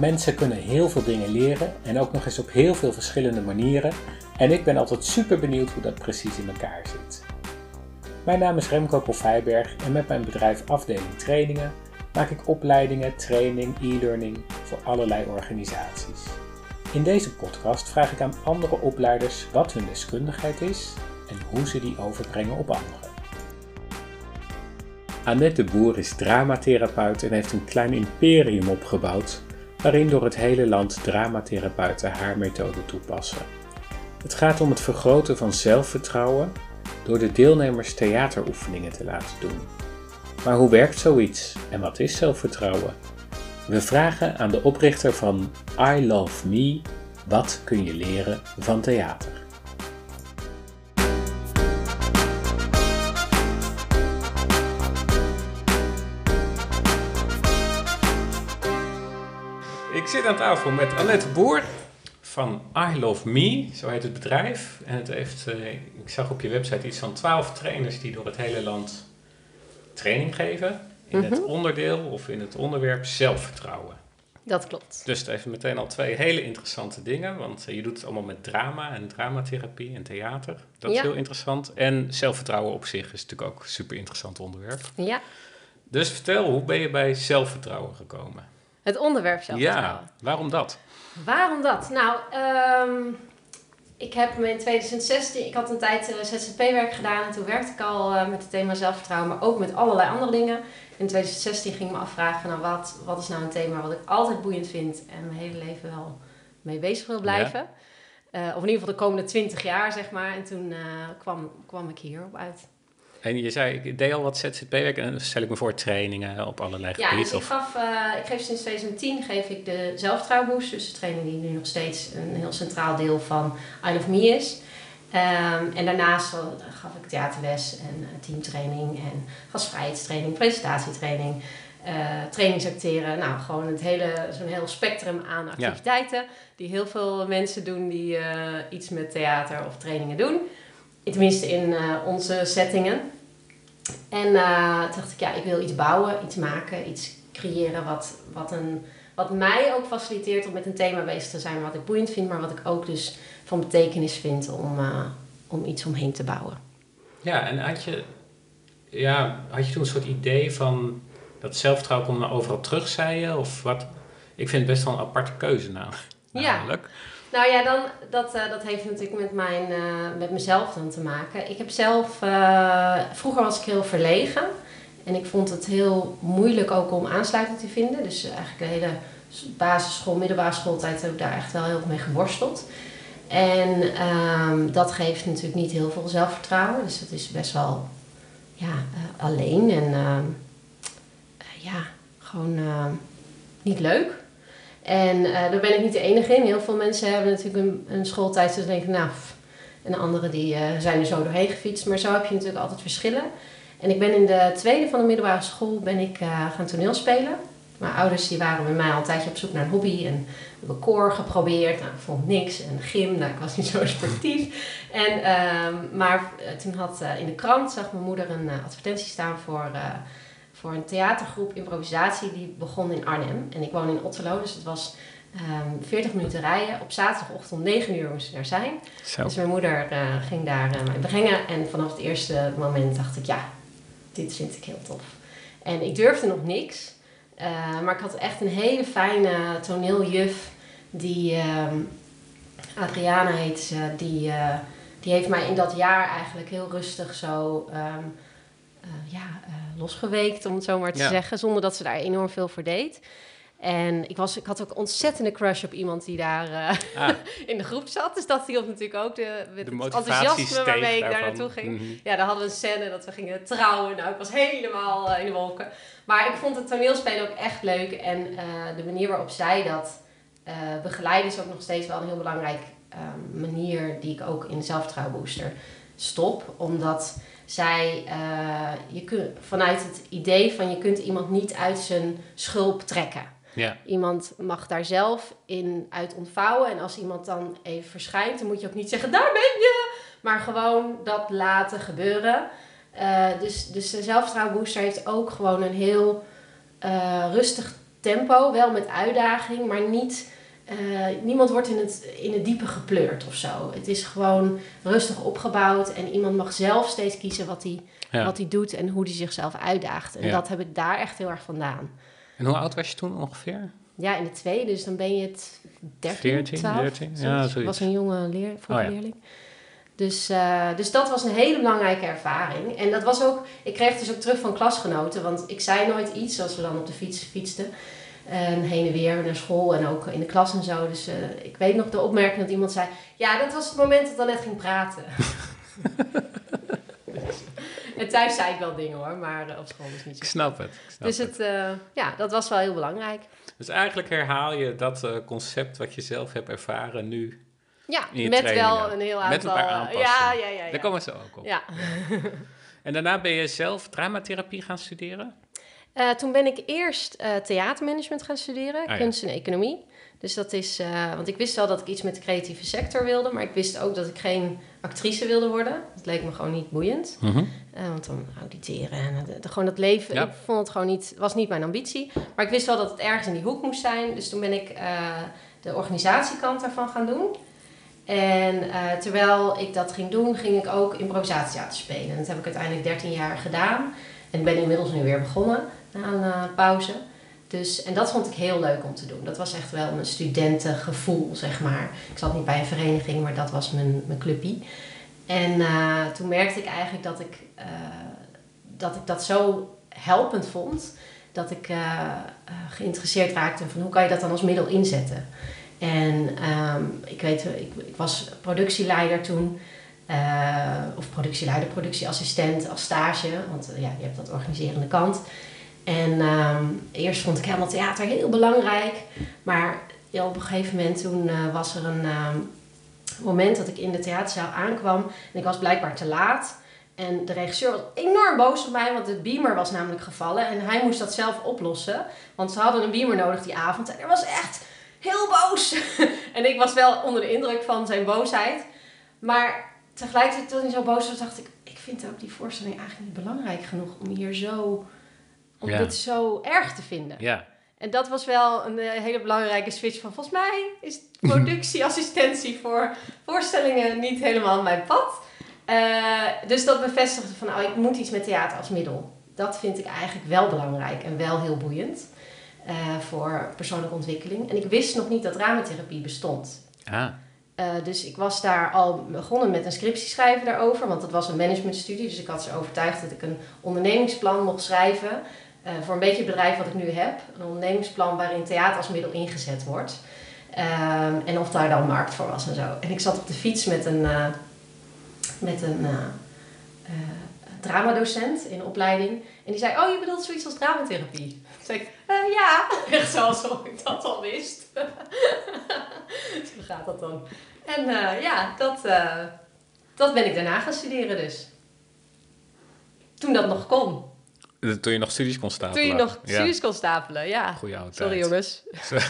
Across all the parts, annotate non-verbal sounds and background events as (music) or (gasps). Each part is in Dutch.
Mensen kunnen heel veel dingen leren en ook nog eens op heel veel verschillende manieren. En ik ben altijd super benieuwd hoe dat precies in elkaar zit. Mijn naam is Remco Polvijberg en met mijn bedrijf Afdeling Trainingen maak ik opleidingen, training, e-learning voor allerlei organisaties. In deze podcast vraag ik aan andere opleiders wat hun deskundigheid is en hoe ze die overbrengen op anderen. Annette de Boer is dramatherapeut en heeft een klein imperium opgebouwd waarin door het hele land dramatherapeuten haar methode toepassen. Het gaat om het vergroten van zelfvertrouwen door de deelnemers theateroefeningen te laten doen. Maar hoe werkt zoiets en wat is zelfvertrouwen? We vragen aan de oprichter van I Love Me: wat kun je leren van theater? Zit aan tafel met Annette Boer van I Love Me, zo heet het bedrijf. En het heeft, eh, ik zag op je website iets van 12 trainers die door het hele land training geven. In het Mhm. onderdeel of in het onderwerp zelfvertrouwen. Dat klopt. Dus het heeft meteen al twee hele interessante dingen. Want eh, je doet het allemaal met drama en dramatherapie en theater. Dat is heel interessant. En zelfvertrouwen op zich is natuurlijk ook een super interessant onderwerp. Ja, Dus vertel, hoe ben je bij zelfvertrouwen gekomen? Het onderwerp zelfvertrouwen. Ja, waarom dat? Waarom dat? Nou, ehm, ik heb me in 2016, ik had een tijd eh, ZZP-werk gedaan en toen werkte ik al eh, met het thema zelfvertrouwen, maar ook met allerlei andere dingen. In 2016 ging ik me afvragen van, nou, wat, wat is nou een thema wat ik altijd boeiend vind en mijn hele leven wel mee bezig wil blijven. Eh, of in ieder geval de komende 20 jaar, zeg maar. En toen kwam, kwam ik hierop uit. En je zei, ik deed al wat ZZP-werk en dan stel ik me voor trainingen op allerlei Ja, dus gebieden. ik, gaf, eh, ik geef sinds 2010 geef ik de zelfvertrouwboost. Dus de training die nu nog steeds een heel centraal deel van I Love Me is. Ehm, en daarnaast eh, gaf ik theaterles en eh, teamtraining en gastvrijheidstraining, presentatietraining, eh trainingsacteren. Nou, gewoon het hele, zo'n heel spectrum aan activiteiten die heel veel mensen doen die iets met theater of trainingen doen. Tenminste in eh, onze settingen. En eh, toen dacht ik, ja, ik wil iets bouwen, iets maken, iets creëren wat, wat, een, wat mij ook faciliteert om met een thema bezig te zijn wat ik boeiend vind, maar wat ik ook dus van betekenis vind om, eh, om iets omheen te bouwen. ja, en had je, ja, had je toen een soort idee van dat zelfvertrouwen komt naar overal terug, zei je? Of wat? Ik vind het best wel een aparte keuze nou, Ja. Nou ja, dan, dat, eh, dat heeft natuurlijk met, mijn, eh, met mezelf dan te maken. Ik heb zelf, eh, vroeger was ik heel verlegen. En ik vond het heel moeilijk ook om aansluiting te vinden. Dus eigenlijk de hele basisschool, middelbare schooltijd heb ik daar echt wel heel veel mee geworsteld. En ehm, dat geeft natuurlijk niet heel veel zelfvertrouwen. Dus dat is best wel ja, alleen en ehm, eh, ja, gewoon ehm, niet leuk. En eh, daar ben ik niet de enige in. Heel veel mensen hebben natuurlijk een, een schooltijd ze denken, nou, en anderen die eh, zijn er zo doorheen gefietst. Maar zo heb je natuurlijk altijd verschillen. En ik ben in de tweede van de middelbare school ben ik eh, gaan toneelspelen. Mijn ouders die waren met mij al een tijdje op zoek naar een hobby. En hebben koor geprobeerd. Nou, ik vond niks. En gym, nou, ik was niet (laughs) zo sportief. En, ehm, maar toen had in de krant, zag mijn moeder een advertentie staan voor, voor een theatergroep improvisatie. Die begon in Arnhem. En ik woon in Otterlo, dus het was ehm 40 minuten rijden. Op zaterdagochtend om 9 uur moest ik daar zijn. Zo. Dus mijn moeder eh, ging daar eh, mij brengen. En vanaf het eerste moment dacht ik, ja, dit vind ik heel tof. En ik durfde nog niks. eh, maar ik had echt een hele fijne toneeljuf. Die, ehm, Adriana heet ze. Die, die heeft mij in dat jaar eigenlijk heel rustig zo ehm, eh, ja, losgeweekt, om het zo maar te Ja. zeggen. Zonder dat ze daar enorm veel voor deed. En ik, was, ik had ook ontzettende crush op iemand die daar eh, Ah, (laughs) in de groep zat. Dus dat hielp natuurlijk ook de, de enthousiasme waarmee ik daar naartoe ging. Mhm. Ja, dan hadden we een scène dat we gingen trouwen. Nou, ik was helemaal eh, in de wolken. Maar ik vond het toneelspelen ook echt leuk. En eh, de manier waarop zij dat begeleiden is ook nog steeds wel een heel belangrijk ehm, manier die ik ook in de zelfvertrouwenbooster stop. Omdat zij, eh, je kunt, vanuit het idee van je kunt iemand niet uit zijn schulp trekken. Ja, Iemand mag daar zelf in uit ontvouwen. En als iemand dan even verschijnt, dan moet je ook niet zeggen, daar ben je. Maar gewoon dat laten gebeuren. Eh, dus, dus de zelfvertrouwenbooster heeft ook gewoon een heel eh, rustig tempo, wel met uitdaging, maar niet. Eh, niemand wordt in het, in het diepe gepleurd of zo. Het is gewoon rustig opgebouwd en iemand mag zelf steeds kiezen wat hij, Ja. wat hij doet en hoe hij zichzelf uitdaagt. En Ja. dat heb ik daar echt heel erg vandaan. En hoe oud was je toen ongeveer? Ja, in de tweede, dus dan ben je het 13, 14, 12. 13? Ja, zoiets. zoiets. Ik was een jonge leer, Oh ja. leerling. Dus, eh, dus dat was een hele belangrijke ervaring. En dat was ook, ik kreeg dus ook terug van klasgenoten, want ik zei nooit iets als we dan op de fiets fietsten. En heen en weer naar school en ook in de klas en zo. Dus eh, ik weet nog de opmerking dat iemand zei: Ja, dat was het moment dat ik dan net ging praten. (laughs) en thuis zei ik wel dingen hoor, maar eh, op school dus niet Ik zo. snap het. Ik snap Dus het. het, eh, ja, dat was wel heel belangrijk. Dus eigenlijk herhaal je dat eh, concept wat je zelf hebt ervaren nu. Ja, In je met trainingen. wel een heel aantal... Met een paar eh, aanpassingen. Ja, ja, ja. ja. Daar komen zo ook op. Ja. (laughs) En daarna ben je zelf dramatherapie gaan studeren? Eh, toen ben ik eerst eh, theatermanagement gaan studeren, ja. kunst en economie. Dus dat is, eh, want ik wist wel dat ik iets met de creatieve sector wilde, maar ik wist ook dat ik geen actrice wilde worden. Dat leek me gewoon niet boeiend. Eh, want dan auditeren en gewoon dat leven, Ja. ik vond het gewoon niet, was niet mijn ambitie. Maar ik wist wel dat het ergens in die hoek moest zijn. Dus toen ben ik de organisatiekant daarvan gaan doen. En terwijl ik dat ging doen, ging ik ook improvisatietheater spelen. En dat heb ik uiteindelijk 13 jaar gedaan. En ben inmiddels nu weer begonnen na een eh, pauze. Dus, en dat vond ik heel leuk om te doen. Dat was echt wel een studentengevoel, zeg maar. Ik zat niet bij een vereniging, maar dat was mijn, mijn clubpie. En eh, toen merkte ik eigenlijk dat ik, eh, dat ik dat zo helpend vond... dat ik geïnteresseerd raakte van hoe kan je dat dan als middel inzetten. En ehm, ik weet, ik, ik was productieleider toen... of productieleider, productieassistent als stage. Want ja, je hebt dat organiserende kant. En ehm, eerst vond ik helemaal theater heel belangrijk. Maar op een gegeven moment toen eh, was er een ehm, moment dat ik in de theaterzaal aankwam. En ik was blijkbaar te laat. En de regisseur was enorm boos op mij, want de beamer was namelijk gevallen. En hij moest dat zelf oplossen. Want ze hadden een beamer nodig die avond. En hij was echt heel boos. (laughs) en ik was wel onder de indruk van zijn boosheid. Maar tegelijkertijd toen hij zo boos was, dacht ik... Ik vind ook die voorstelling eigenlijk niet belangrijk genoeg om hier zo... Om Ja. dit zo erg te vinden. Ja. En dat was wel een eh, hele belangrijke switch van... Volgens mij is productieassistentie (laughs) voor voorstellingen niet helemaal mijn pad. Eh, dus dat bevestigde van... Oh, ik moet iets met theater als middel. Dat vind ik eigenlijk wel belangrijk en wel heel boeiend. eh, voor persoonlijke ontwikkeling. En ik wist nog niet dat dramatherapie bestond. Ah, dus ik was daar al begonnen met een scriptie schrijven daarover, want dat was een managementstudie. Dus ik had ze overtuigd dat ik een ondernemingsplan mocht schrijven eh, voor een beetje het bedrijf wat ik nu heb. Een ondernemingsplan waarin theater als middel ingezet wordt. Ehm, en of daar dan markt voor was en zo. En ik zat op de fiets met een, eh, met een eh, dramadocent in opleiding. En die zei, oh je bedoelt zoiets als dramatherapie? Toen zei ik, "Eh, ja. (laughs) Echt zo alsof ik dat al wist. (laughs) Zo gaat dat dan. En ja, dat, dat ben ik daarna gaan studeren dus. Toen dat nog kon. Toen je nog studies kon stapelen. Toen je nog Ja. studies kon stapelen, ja. Goeie oude Sorry tijd. jongens. (laughs)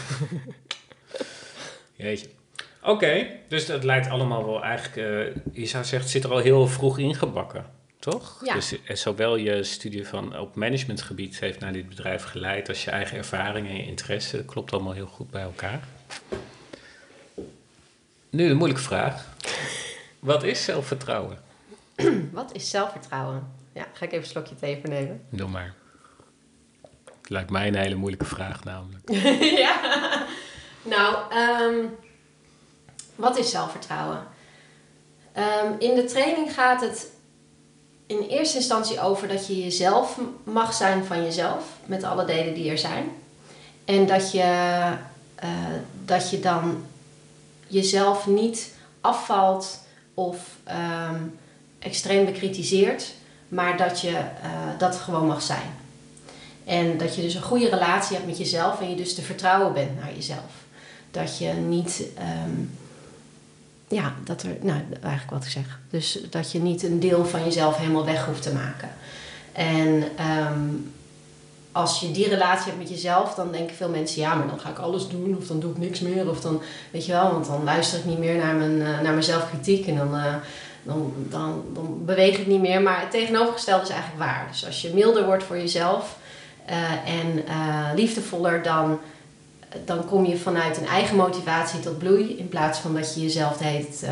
Jeetje. Oké, dus dat lijkt allemaal wel eigenlijk, eh, je zou zeggen, het zit er al heel vroeg ingebakken, toch? Ja. Dus eh, zowel je studie van op managementgebied heeft naar dit bedrijf geleid, als je eigen ervaring en je interesse, dat klopt allemaal heel goed bij elkaar. Nu de moeilijke vraag. (laughs) Wat is zelfvertrouwen? Wat is zelfvertrouwen? Ja, ga ik even een slokje thee voor nemen. Doe maar. Lijkt mij een hele moeilijke vraag namelijk. (laughs) ja. Nou, ehm, wat is zelfvertrouwen? Ehm, in de training gaat het in eerste instantie over dat je jezelf mag zijn van jezelf, met alle delen die er zijn. En dat je, eh, dat je dan jezelf niet afvalt of ehm, extreem bekritiseert, maar dat je eh, dat gewoon mag zijn. En dat je dus een goede relatie hebt met jezelf en je dus te vertrouwen bent naar jezelf. Dat je niet, ehm, ja, dat er, nou eigenlijk wat ik zeg. Dus dat je niet een deel van jezelf helemaal weg hoeft te maken. En ehm, als je die relatie hebt met jezelf, dan denken veel mensen, ja, maar dan ga ik alles doen of dan doe ik niks meer. Of dan, weet je wel, want dan luister ik niet meer naar mijn, eh, naar mijn zelfkritiek en dan, eh, dan, dan, dan beweeg ik niet meer. Maar het tegenovergestelde is eigenlijk waar. Dus als je milder wordt voor jezelf en liefdevoller, dan, dan kom je vanuit een eigen motivatie tot bloei. In plaats van dat je jezelf de hele tijd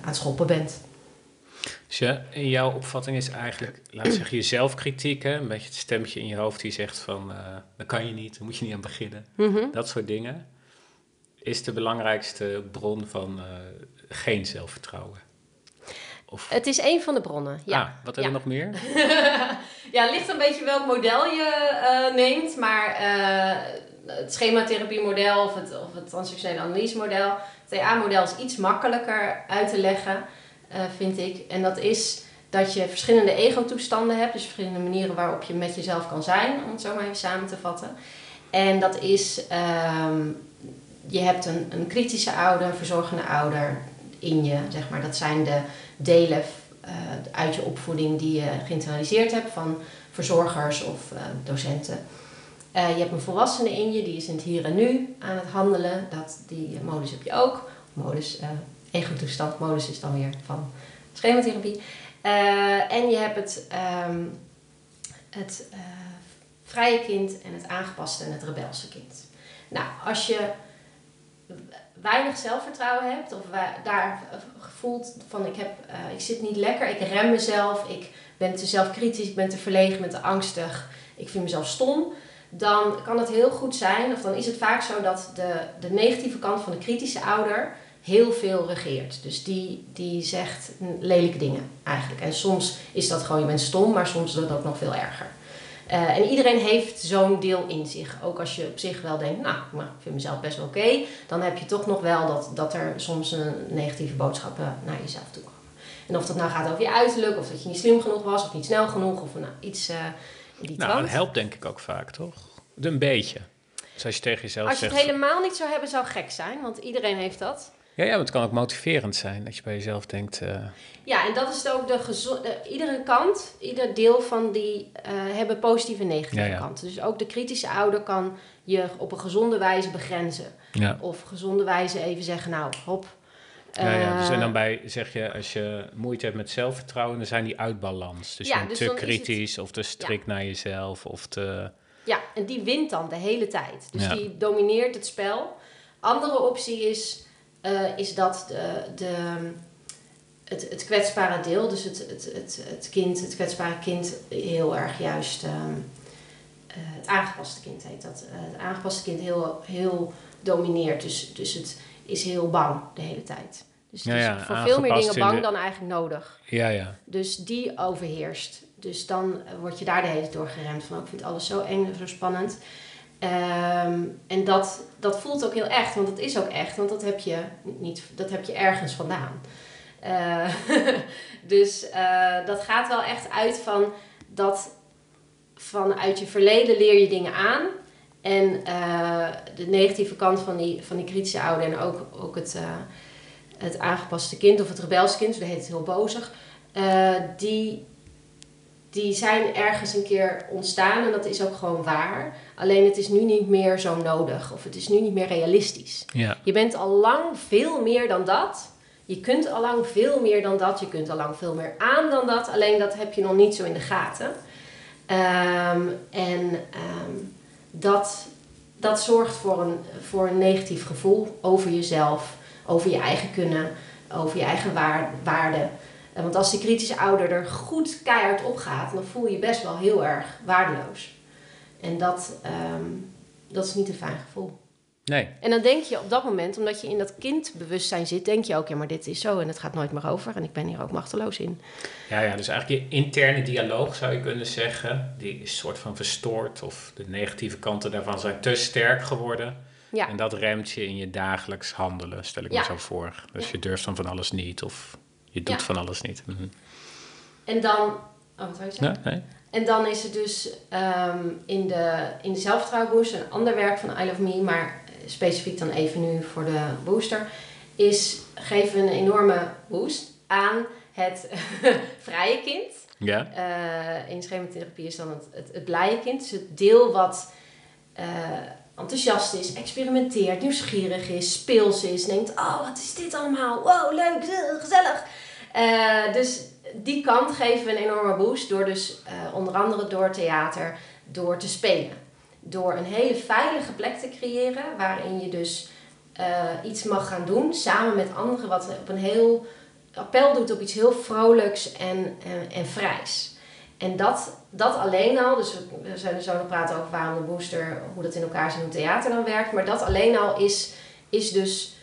aan het schoppen bent. Dus ja, in jouw opvatting is eigenlijk, laat zeggen, je zelfkritiek, hè? een beetje het stemmetje in je hoofd die zegt van, uh, dat kan je niet, daar moet je niet aan beginnen. Mhm. Dat soort dingen. Is de belangrijkste bron van uh, geen zelfvertrouwen? Of... Het is een van de bronnen, ja. Ah, wat hebben we nog meer? (laughs) ja, het ligt een beetje welk model je uh, neemt, maar het schematherapie-model of het, of het transactionele analyse-model, het TA-model is iets makkelijker uit te leggen. Eh, vind ik. En dat is dat je verschillende ego-toestanden hebt, dus verschillende manieren waarop je met jezelf kan zijn, om het zo maar even samen te vatten. En dat is, um, je hebt een, een kritische ouder, een verzorgende ouder in je, zeg maar. Dat zijn de delen uh, uit je opvoeding die je geïnternaliseerd hebt van verzorgers of uh, docenten. je hebt een volwassene in je, die is in het hier en nu aan het handelen. Dat, die modus heb je ook. Modus, ego-toestand. Modus is dan weer van schematherapie. En je hebt het, um, het vrije kind en het aangepaste en het rebelse kind. Nou, als je weinig zelfvertrouwen hebt of daar gevoeld van ik, heb, uh, ik zit niet lekker, ik rem mezelf, ik ben te zelfkritisch, ik ben te verlegen, ik ben te angstig, ik vind mezelf stom, dan kan het heel goed zijn, of dan is het vaak zo dat de, de negatieve kant van de kritische ouder heel veel regeert. Dus die, die zegt lelijke dingen eigenlijk. En soms is dat gewoon, je bent stom, maar soms is dat ook nog veel erger. Uh, en iedereen heeft zo'n deel in zich. Ook als je op zich wel denkt, nou, maar ik vind mezelf best wel oké. dan heb je toch nog wel dat, dat er soms een negatieve boodschappen naar jezelf toe komen. En of dat nou gaat over je uiterlijk, of dat je niet slim genoeg was, of niet snel genoeg, of nou, iets uh, die Nou, dat helpt denk ik ook vaak, toch? Een beetje. Dus als je tegen jezelf Als je het helemaal niet zou hebben, zou gek zijn. Want iedereen heeft dat. Ja, ja, maar het kan ook motiverend zijn dat je bij jezelf denkt. Uh... Ja, en dat is ook de gezonde. Iedere kant, ieder deel van die uh, hebben positieve en negatieve kanten. Dus ook de kritische ouder kan je op een gezonde wijze begrenzen. Ja. Of gezonde wijze even zeggen, nou, hop. Ja, ja, dus en dan eh, bij zeg je, als je moeite hebt met zelfvertrouwen, dan zijn die uitbalans. Dus je bent dus te kritisch of te strikt naar jezelf of te... Ja, en die wint dan de hele tijd. Dus die domineert het spel. Andere optie is uh, is dat de, de, het, het kwetsbare deel, dus het, het, het, het kind, het kwetsbare kind, heel erg juist um, het aangepaste kind heet dat. Uh, het aangepaste kind heel, heel domineert, dus, dus het is heel bang de hele tijd. Dus het is voor veel meer dingen bang dan eigenlijk nodig. Ja, ja. Dus die overheerst. Dus dan word je daar de hele tijd door geremd van, oh, ik vind alles zo eng en zo spannend. Um, en dat, dat voelt ook heel echt, want het is ook echt, want dat heb je, niet, dat heb je ergens vandaan. Uh, (laughs) dus uh, dat gaat wel echt uit van dat vanuit je verleden leer je dingen aan. En uh, de negatieve kant van die, van die kritische ouder en ook, ook het, het aangepaste kind of het rebelse kind, dat heet het heel bozig, die, die zijn ergens een keer ontstaan en dat is ook gewoon waar. Alleen het is nu niet meer zo nodig of het is nu niet meer realistisch. Ja. Je bent al lang veel meer dan dat. Je kunt al lang veel meer dan dat. Je kunt al lang veel meer aan dan dat. Alleen dat heb je nog niet zo in de gaten. Um, en um, dat, dat zorgt voor een, voor een negatief gevoel over jezelf, over je eigen kunnen, over je eigen waarde. Want als die kritische ouder er goed keihard op gaat, dan voel je je best wel heel erg waardeloos. En dat, ehm, dat is niet een fijn gevoel. Nee. En dan denk je op dat moment, omdat je in dat kindbewustzijn zit, denk je ook, ja, maar dit is zo en het gaat nooit meer over en ik ben hier ook machteloos in. Ja, ja dus eigenlijk je interne dialoog zou je kunnen zeggen, die is soort van verstoord of de negatieve kanten daarvan zijn te sterk geworden. Ja. En dat remt je in je dagelijks handelen, stel ik me zo voor. Dus je durft dan van alles niet of je doet van alles niet. Mhm. En dan, oh, wat wil je zeggen? Nee, nee. En dan is het dus um, in de, in de een ander werk van I Love Me, maar specifiek dan even nu voor de booster, is geven een enorme boost aan het (laughs) vrije kind. Ja. Uh, in schematherapie is dan het, het, het, blije kind, dus het deel wat uh, enthousiast is, experimenteert, nieuwsgierig is, speels is, denkt, oh wat is dit allemaal, wow leuk, gezellig. Uh, dus die kant geven we een enorme boost door dus eh, onder andere door theater, door te spelen. Door een hele veilige plek te creëren waarin je dus eh, iets mag gaan doen samen met anderen wat op een heel appel doet op iets heel vrolijks en, en, en vrijs. En dat, dat alleen al, dus we, zullen zo nog praten over waarom de booster, hoe dat in elkaar zit, hoe theater dan werkt. Maar dat alleen al is, is dus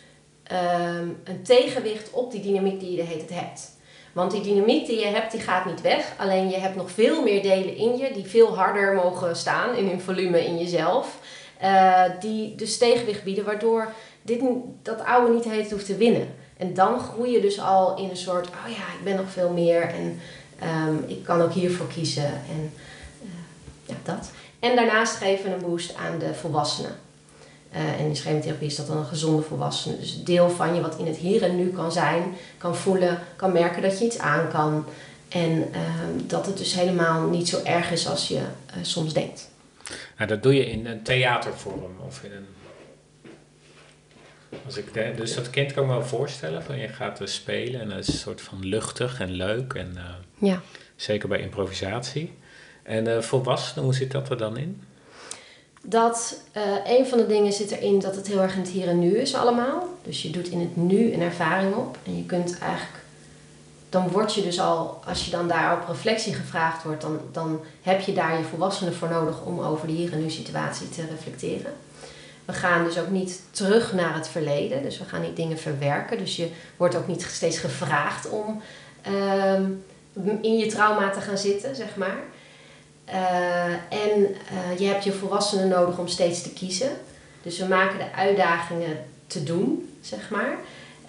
ehm, een tegenwicht op die dynamiek die je de hele hebt. Want die dynamiek die je hebt, die gaat niet weg. Alleen je hebt nog veel meer delen in je die veel harder mogen staan in hun volume in jezelf. Uh, die dus tegenwicht bieden, waardoor dit, dat oude niet heet hoeft te winnen. En dan groei je dus al in een soort, oh ja, ik ben nog veel meer en um, ik kan ook hiervoor kiezen. En uh, ja, dat. En daarnaast geven we een boost aan de volwassenen. Uh, en in schematherapie is dat dan een gezonde volwassene. Dus deel van je wat in het hier en nu kan zijn, kan voelen, kan merken dat je iets aan kan. En uh, dat het dus helemaal niet zo erg is als je uh, soms denkt. Nou, dat doe je in een theatervorm of in een. Als ik de, dus dat kind kan ik me wel voorstellen. Van je gaat spelen en dat is een soort van luchtig en leuk. En, ja. Zeker bij improvisatie. En volwassenen, hoe zit dat er dan in? Dat uh, een van de dingen zit erin dat het heel erg in het hier en nu is allemaal. Dus je doet in het nu een ervaring op. En je kunt eigenlijk, dan word je dus al, als je dan daar op reflectie gevraagd wordt, dan, dan heb je daar je volwassenen voor nodig om over de hier en nu situatie te reflecteren. We gaan dus ook niet terug naar het verleden. Dus we gaan niet dingen verwerken. Dus je wordt ook niet steeds gevraagd om uh, in je trauma te gaan zitten, zeg maar. Uh, en uh, je hebt je volwassenen nodig om steeds te kiezen. Dus we maken de uitdagingen te doen, zeg maar.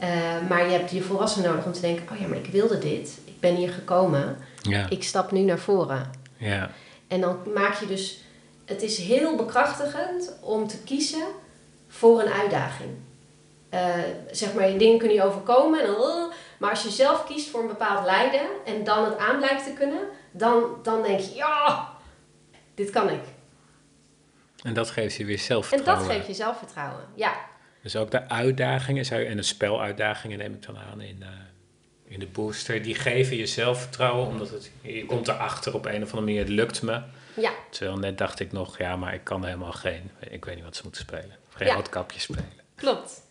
Uh, maar je hebt je volwassenen nodig om te denken: oh ja, maar ik wilde dit. Ik ben hier gekomen. Ja. Ik stap nu naar voren. Ja. En dan maak je dus. Het is heel bekrachtigend om te kiezen voor een uitdaging. zeg maar, je dingen kunnen je overkomen. En dan, maar als je zelf kiest voor een bepaald lijden en dan het aan blijkt te kunnen, dan, dan denk je, ja, dit kan ik. En dat geeft je weer zelfvertrouwen. En dat geeft je zelfvertrouwen, ja. Dus ook de uitdagingen, zou je, en de speluitdagingen neem ik dan aan in, uh, in de booster, die geven je zelfvertrouwen, omdat het, je komt erachter op een of andere manier, het lukt me. Ja. Terwijl net dacht ik nog, ja, maar ik kan helemaal geen, ik weet niet wat ze moeten spelen. Geen Ja. roodkapje spelen. Klopt.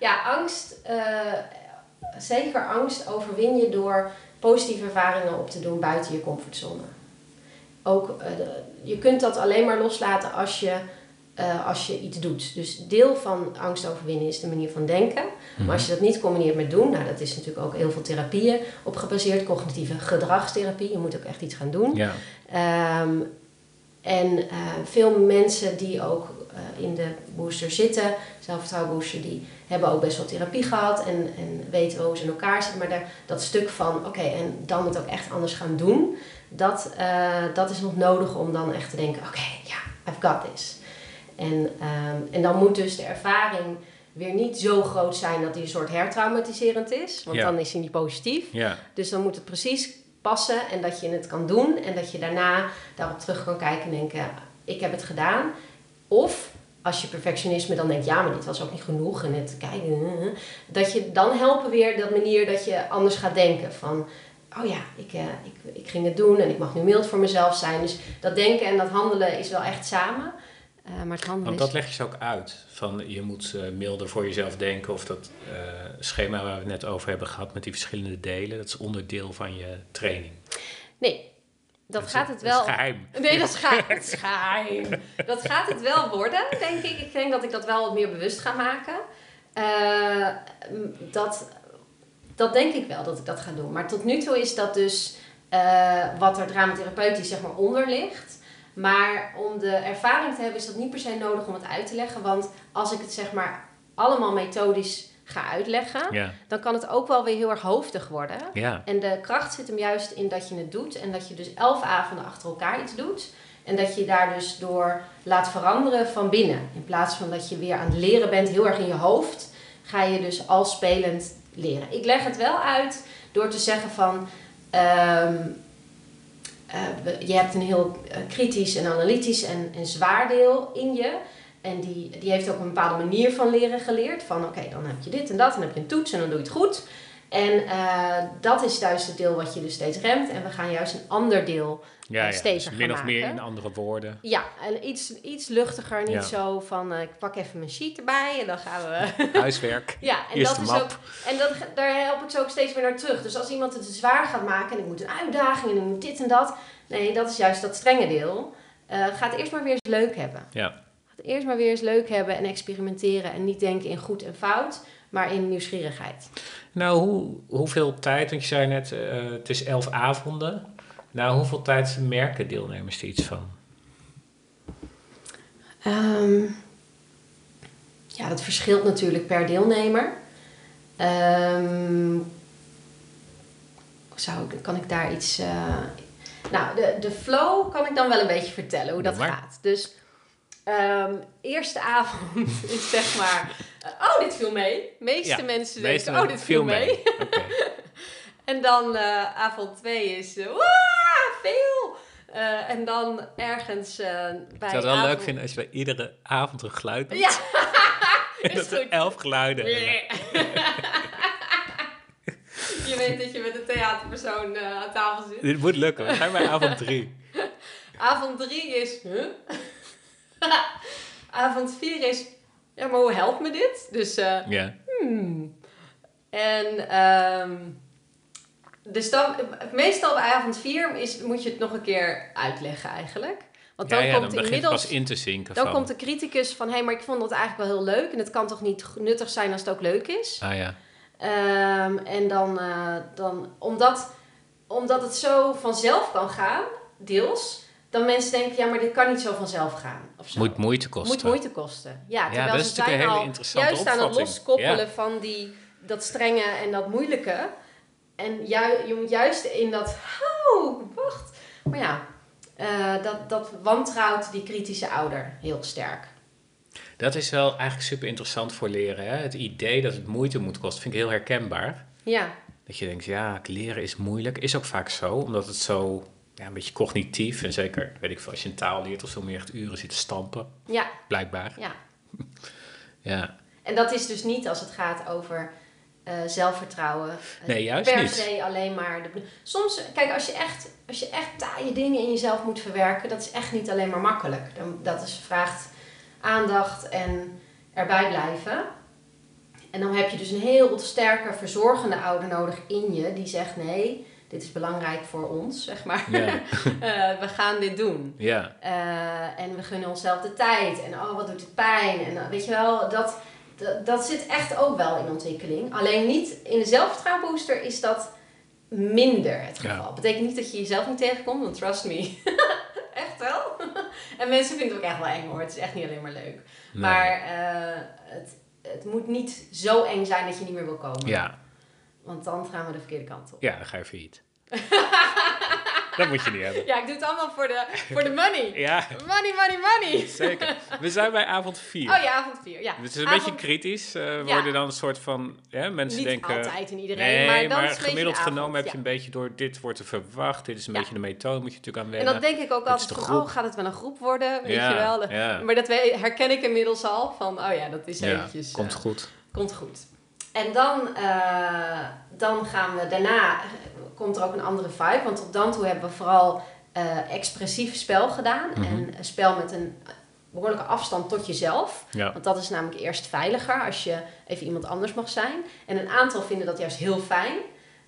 Ja, angst, eh, zeker angst overwin je door positieve ervaringen op te doen buiten je comfortzone. Ook, eh, de- je kunt dat alleen maar loslaten als je, eh, als je iets doet. Dus deel van angst overwinnen is de manier van denken. Maar als je dat niet combineert met doen, nou dat is natuurlijk ook heel veel therapieën op gebaseerd, cognitieve gedragstherapie. Je moet ook echt iets gaan doen. Ja, Ehm, en eh, veel mensen die ook in de booster zitten, zelfvertrouwenbooster, die hebben ook best wel therapie gehad en, en weten hoe ze in elkaar zitten. Maar daar, dat stuk van, oké, en dan het ook echt anders gaan doen, dat, eh, dat is nog nodig om dan echt te denken, oké, ja, I've got this. En, ehm, en dan moet dus de ervaring weer niet zo groot zijn dat die een soort hertraumatiserend is, want dan is hij niet positief. Dus dan moet het precies passen en dat je het kan doen en dat je daarna daarop terug kan kijken en denken: ik heb het gedaan. Of als je perfectionisme dan denkt: ja, maar dit was ook niet genoeg en het kijken. Dat je dan helpen weer dat manier dat je anders gaat denken van. Oh ja, ik, eh, ik, ik ging het doen en ik mag nu mild voor mezelf zijn. Dus dat denken en dat handelen is wel echt samen. Eh, maar het handelen want is... dat leg je ze ook uit. Van je moet eh, milder voor jezelf denken. Of dat eh, schema waar we het net over hebben gehad met die verschillende delen. Dat is onderdeel van je training. Nee, dat, gaat het dat is wel... geheim. Nee, dat is, ga- dat is geheim. Dat gaat het wel worden, denk ik. Ik denk dat ik dat wel wat meer bewust ga maken. Eh, dat, dat denk ik wel, dat ik dat ga doen. Maar tot nu toe is dat dus eh, wat er dramatherapeutisch zeg maar onder ligt. Maar om de ervaring te hebben is dat niet per se nodig om het uit te leggen. Want als ik het zeg maar allemaal methodisch ga uitleggen... Ja, dan kan het ook wel weer heel erg hoofdig worden. ja, En de kracht zit hem juist in dat je het doet en dat je dus elf avonden achter elkaar iets doet. En dat je daar dus door laat veranderen van binnen. In plaats van dat je weer aan het leren bent, heel erg in je hoofd, ga je dus al spelend leren. Ik leg het wel uit door te zeggen van. ehm, eh, je hebt een heel eh, kritisch en analytisch en, en zwaar deel in je. En die, die heeft ook een bepaalde manier van leren geleerd. Van oké, dan heb je dit en dat, en dan heb je een toets en dan doe je het goed. En eh, dat is juist het deel wat je dus steeds remt. En we gaan juist een ander deel Ja, eh, ja. steviger Dus min of meer in andere woorden. Ja, en iets, iets luchtiger. Niet Ja. zo van, eh, ik pak even mijn sheet erbij en dan gaan we... (laughs) Huiswerk. Ja, en Eerste dat is ook. En dat, daar help ik ze ook steeds weer naar terug. Dus als iemand het zwaar gaat maken en ik moet een uitdaging en ik moet dit en dat. Nee, dat is juist dat strenge deel. Eh ga het eerst maar weer eens leuk hebben. Ja. Eerst maar weer eens leuk hebben en experimenteren. En niet denken in goed en fout, maar in nieuwsgierigheid. Nou, hoe, hoeveel tijd, want je zei net, eh, het is elf avonden. Nou, hoeveel tijd merken deelnemers er iets van? Ehm, ja, dat verschilt natuurlijk per deelnemer. Ehm, zou kan ik daar iets. eh, nou, de, de flow kan ik dan wel een beetje vertellen hoe dat gaat. Dus, ehm, eerste avond (laughs) is zeg maar. eh, oh, dit viel mee. De meeste Ja, mensen meeste denken: oh, dit viel mee. Oké. (laughs) En dan eh, avond 2 is. eh, "Waa, veel! Eh, en dan ergens eh, bij. Ik zou het wel avond- leuk vinden als je bij iedere avond een geluid doet. Ja, (laughs) is dat er goed. elf geluiden. je weet dat je met een theaterpersoon eh, aan tafel zit. Dit moet lukken. We zijn bij avond drie. Avond 3 is. Huh? (laughs) Avond 4 is. Ja, maar hoe helpt me dit? Dus. Ja. hmm. En. ehm dus dan, meestal bij avond 4 is, moet je het nog een keer uitleggen eigenlijk. Want dan ja, ja, komt dan inmiddels. pas in te zinken Dan van... komt de criticus van, hé, hey, maar ik vond dat eigenlijk wel heel leuk. En het kan toch niet nuttig zijn als het ook leuk is? Ah ja. Ehm, en dan, eh, dan omdat, omdat het zo vanzelf kan gaan, deels, dan mensen denken, ja, maar dit kan niet zo vanzelf gaan. Of zo. Moet moeite kosten. Moet moeite kosten. Ja, terwijl dat is natuurlijk een hele interessante juist aan het loskoppelen Ja. van die, dat strenge en dat moeilijke. En ju- je moet juist in dat, oh, wacht. Maar ja, eh, dat, dat wantrouwt die kritische ouder heel sterk. Dat is wel eigenlijk super interessant voor leren. Hè? Het idee dat het moeite moet kosten, vind ik heel herkenbaar. Ja, Dat je denkt, ja, leren is moeilijk. Is ook vaak zo, omdat het zo ja, een beetje cognitief... en zeker, weet ik veel, als je een taal leert of zo... meer echt uren zit te stampen, ja, blijkbaar. ja. (laughs) Ja. En dat is dus niet als het gaat over eh, zelfvertrouwen. eh, Nee, juist per niet. se alleen maar. De, soms, kijk, als je, echt, als je echt taaie dingen in jezelf moet verwerken, dat is echt niet alleen maar makkelijk. Dan, dat is, vraagt aandacht en erbij blijven. En dan heb je dus een heel sterke, verzorgende ouder nodig in je die zegt: nee, dit is belangrijk voor ons, zeg maar. (laughs) Eh, we gaan dit doen. Ja, Eh, en we gunnen onszelf de tijd. En oh, wat doet het pijn. En eh, weet je wel, dat, dat, dat zit echt ook wel in ontwikkeling. Alleen niet in de zelfvertrouwenbooster is dat minder het Ja. geval. Betekent niet dat je jezelf niet tegenkomt, want trust me. (laughs) echt wel. (laughs) en mensen vinden het ook echt wel eng hoor. Het is echt niet alleen maar leuk. nee. Maar het, het moet niet zo eng zijn dat je niet meer wil komen. ja. Want dan gaan we de verkeerde kant op. ja, dan ga je failliet. (laughs) dat moet je niet hebben. Ja, ik doe het allemaal voor de, voor de money. (laughs) Ja, Money, money, money. zeker. We zijn bij avond 4. Oh ja, avond 4. Ja. Het is een beetje kritisch. Ja. worden dan een soort van... Ja, mensen Niet denken... altijd en iedereen, nee, maar dan is beetje gemiddeld avond, genomen heb je ja. een beetje door... Dit wordt er verwacht. Dit is een beetje de methode. Moet je natuurlijk aan En wennen. dan denk ik ook altijd van, oh, gaat het wel een groep worden? Weet je wel. ja. Maar dat herken ik inmiddels al van, oh ja, dat is ja, eventjes... komt eh, goed. komt goed. En dan, eh, dan gaan we daarna, komt er ook een andere vibe. Want tot dan toe hebben we vooral eh, expressief spel gedaan. Mhm. En een spel met een behoorlijke afstand tot jezelf. Ja. Want dat is namelijk eerst veiliger als je even iemand anders mag zijn. En een aantal vinden dat juist heel fijn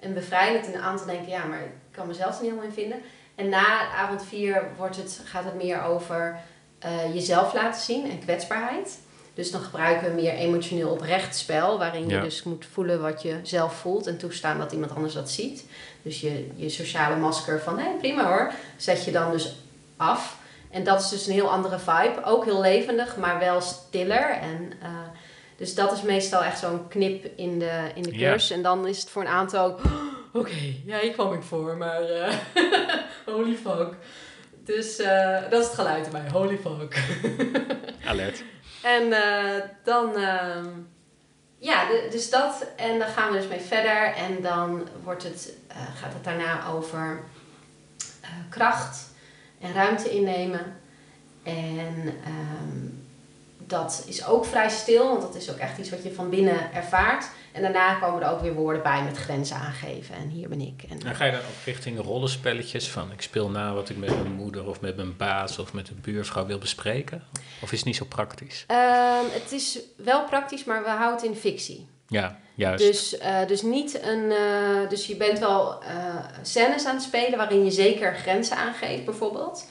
en bevrijdend. En een aantal denken, ja, maar ik kan mezelf er niet helemaal in vinden. En na avond 4 wordt het, gaat het meer over eh, jezelf laten zien en kwetsbaarheid. Dus dan gebruiken we meer emotioneel oprecht spel, waarin je Ja. dus moet voelen wat je zelf voelt en toestaan dat iemand anders dat ziet. Dus je, je sociale masker van, hé, prima hoor, zet je dan dus af. En dat is dus een heel andere vibe. Ook heel levendig, maar wel stiller. En, eh, dus dat is meestal echt zo'n knip in de, in de Ja. cursus. En dan is het voor een aantal ook... "Oh, (gasps) Oké, ja, hier kwam ik voor, maar... eh, (laughs) holy fuck. Dus eh, dat is het geluid erbij. Holy fuck. (laughs) Alert. En eh, dan... ehm, ja, dus dat. En dan gaan we dus mee verder. En dan wordt het, eh, gaat het daarna over eh, kracht en ruimte innemen. En ehm, dat is ook vrij stil, want dat is ook echt iets wat je van binnen ervaart. En daarna komen er ook weer woorden bij met grenzen aangeven. En hier ben ik. En, en ga je dan ook richting rollenspelletjes van ik speel na wat ik met mijn moeder of met mijn baas of met de buurvrouw wil bespreken? Of is het niet zo praktisch? Ehm, het is wel praktisch, maar we houden het in fictie. Ja, juist. Dus, uh, dus niet een. Uh, dus je bent wel uh, scènes aan het spelen waarin je zeker grenzen aangeeft, bijvoorbeeld.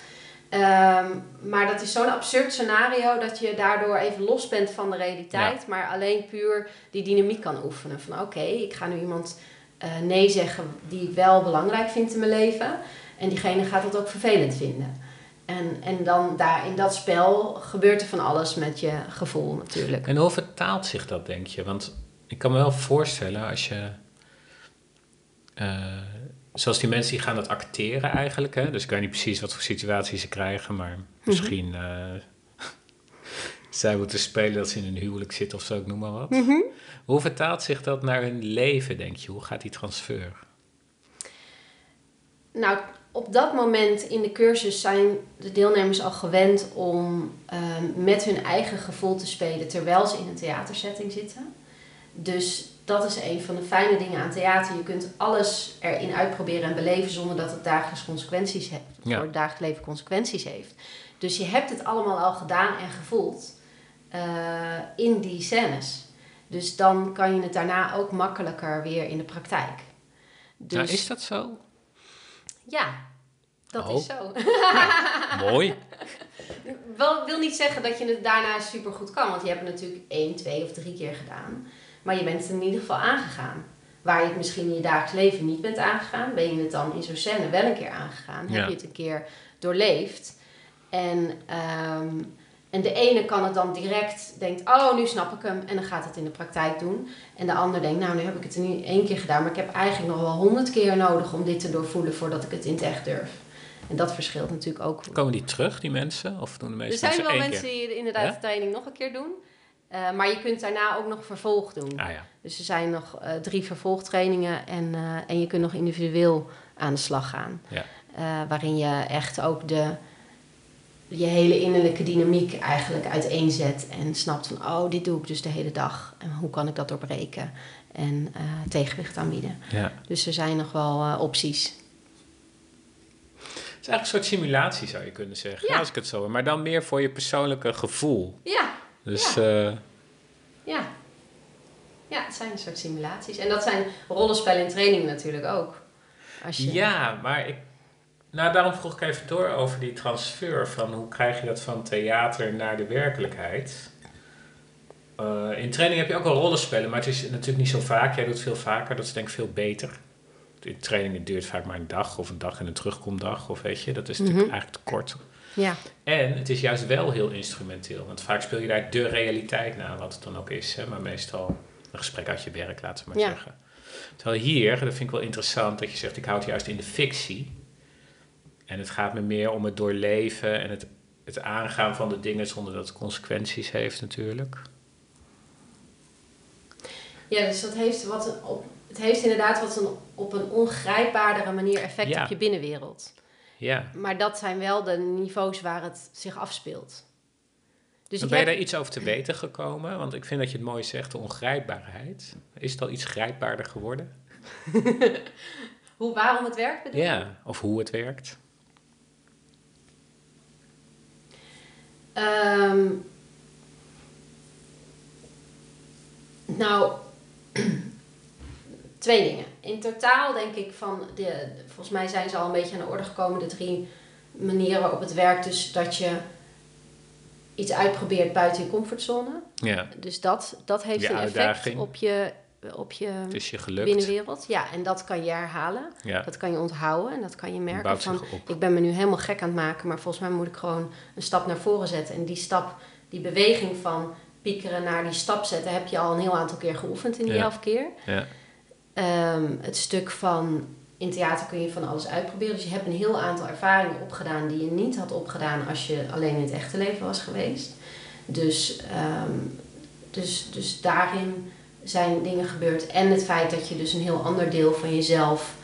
Um, maar dat is zo'n absurd scenario dat je daardoor even los bent van de realiteit, ja. maar alleen puur die dynamiek kan oefenen. Van oké, okay, ik ga nu iemand uh, nee zeggen die ik wel belangrijk vind in mijn leven. En diegene gaat dat ook vervelend vinden. En, en dan daar in dat spel gebeurt er van alles met je gevoel natuurlijk. En hoe vertaalt zich dat, denk je? Want ik kan me wel voorstellen als je. Uh, zoals die mensen die gaan dat acteren eigenlijk. Hè? Dus ik weet niet precies wat voor situaties ze krijgen, maar misschien mm -hmm. uh, zij moeten spelen dat ze in een huwelijk zitten of zo, ik noem maar wat. Mm -hmm. Hoe vertaalt zich dat naar hun leven, denk je? Hoe gaat die transfer? Nou, op dat moment in de cursus zijn de deelnemers al gewend om uh, met hun eigen gevoel te spelen terwijl ze in een theatersetting zitten. Dus dat is een van de fijne dingen aan theater. Je kunt alles erin uitproberen en beleven zonder dat het dagelijks consequenties heeft. Ja. Voor het dagelijks leven consequenties heeft. Dus je hebt het allemaal al gedaan en gevoeld uh, in die scènes. Dus dan kan je het daarna ook makkelijker weer in de praktijk. Dus, nou, is dat zo? Ja, dat oh. is zo. (laughs) Mooi. Wel wil niet zeggen dat je het daarna super goed kan, want je hebt het natuurlijk één, twee of drie keer gedaan. Maar je bent het in ieder geval aangegaan. Waar je het misschien in je dagelijks leven niet bent aangegaan, ben je het dan in zo'n scène wel een keer aangegaan. Ja. Heb je het een keer doorleefd. En, ehm, en de ene kan het dan direct, denkt, oh nu snap ik hem. En dan gaat het in de praktijk doen. En de ander denkt, nou nu heb ik het er niet één keer gedaan. Maar ik heb eigenlijk nog wel honderd keer nodig om dit te doorvoelen voordat ik het in het echt durf. En dat verschilt natuurlijk ook. Komen die terug, die mensen? Of doen de meeste er zijn wel mensen keer? die inderdaad Ja? de training nog een keer doen. Uh, maar je kunt daarna ook nog vervolg doen. Ah ja. Dus er zijn nog uh, drie vervolgtrainingen en, uh, en je kunt nog individueel aan de slag gaan. Ja. waarin je echt ook de, je hele innerlijke dynamiek eigenlijk uiteenzet. En snapt van, oh, dit doe ik dus de hele dag. En hoe kan ik dat doorbreken? En tegenwicht aanbieden. Ja. Dus er zijn nog wel opties. Het is eigenlijk een soort simulatie, zou je kunnen zeggen. Ja. Als ik het zo. Maar dan meer voor je persoonlijke gevoel. Ja, Dus Ja. eh, ja. Ja, het zijn een soort simulaties. En dat zijn rollenspellen in training natuurlijk ook. Als je, ja, maar ik... Nou, daarom vroeg ik even door over die transfer. Van hoe krijg je dat van theater naar de werkelijkheid? Eh, in training heb je ook wel rollenspellen, maar het is natuurlijk niet zo vaak. Jij doet het veel vaker, dat is denk ik veel beter. In trainingen duurt vaak maar een dag of een dag en een terugkomdag. Of weet je, dat is natuurlijk Mhm. eigenlijk te kort. Ja, En het is juist wel heel instrumenteel. Want vaak speel je daar de realiteit na, wat het dan ook is. Hè? Maar meestal een gesprek uit je werk, laten we maar Ja. zeggen. Terwijl hier, dat vind ik wel interessant, dat je zegt, ik houd het juist in de fictie. En het gaat me meer om het doorleven en het, het aangaan van de dingen zonder dat het consequenties heeft natuurlijk. ja dus dat heeft wat een, op, het heeft inderdaad wat een, op een ongrijpbaardere manier effect Ja. op je binnenwereld. Ja. Maar dat zijn wel de niveaus waar het zich afspeelt. Dus ben je heb- daar iets over te weten gekomen? Want ik vind dat je het mooi zegt, de ongrijpbaarheid. Is het al iets grijpbaarder geworden? (laughs) hoe, waarom het werkt bedoel je? Ja, of hoe het werkt? Ehm, nou, (clears throat) twee dingen. In totaal denk ik van, de, volgens mij zijn ze al een beetje aan de orde gekomen, de drie manieren waarop het werkt. Dus dat je iets uitprobeert buiten je comfortzone. Ja, Dus dat, dat heeft Je een effect op je, op je is je gelukt. binnenwereld. Ja, en dat kan je herhalen. Ja, Dat kan je onthouden en dat kan je merken van... op. Ik ben me nu helemaal gek aan het maken, maar volgens mij moet ik gewoon een stap naar voren zetten. En die stap, die beweging van piekeren naar die stap zetten, heb je al een heel aantal keer geoefend in die Ja. elf keer. Ja, Ehm, het stuk van in theater kun je van alles uitproberen. Dus je hebt een heel aantal ervaringen opgedaan die je niet had opgedaan als je alleen in het echte leven was geweest. Dus, ehm, dus, dus daarin zijn dingen gebeurd. En het feit dat je dus een heel ander deel van jezelf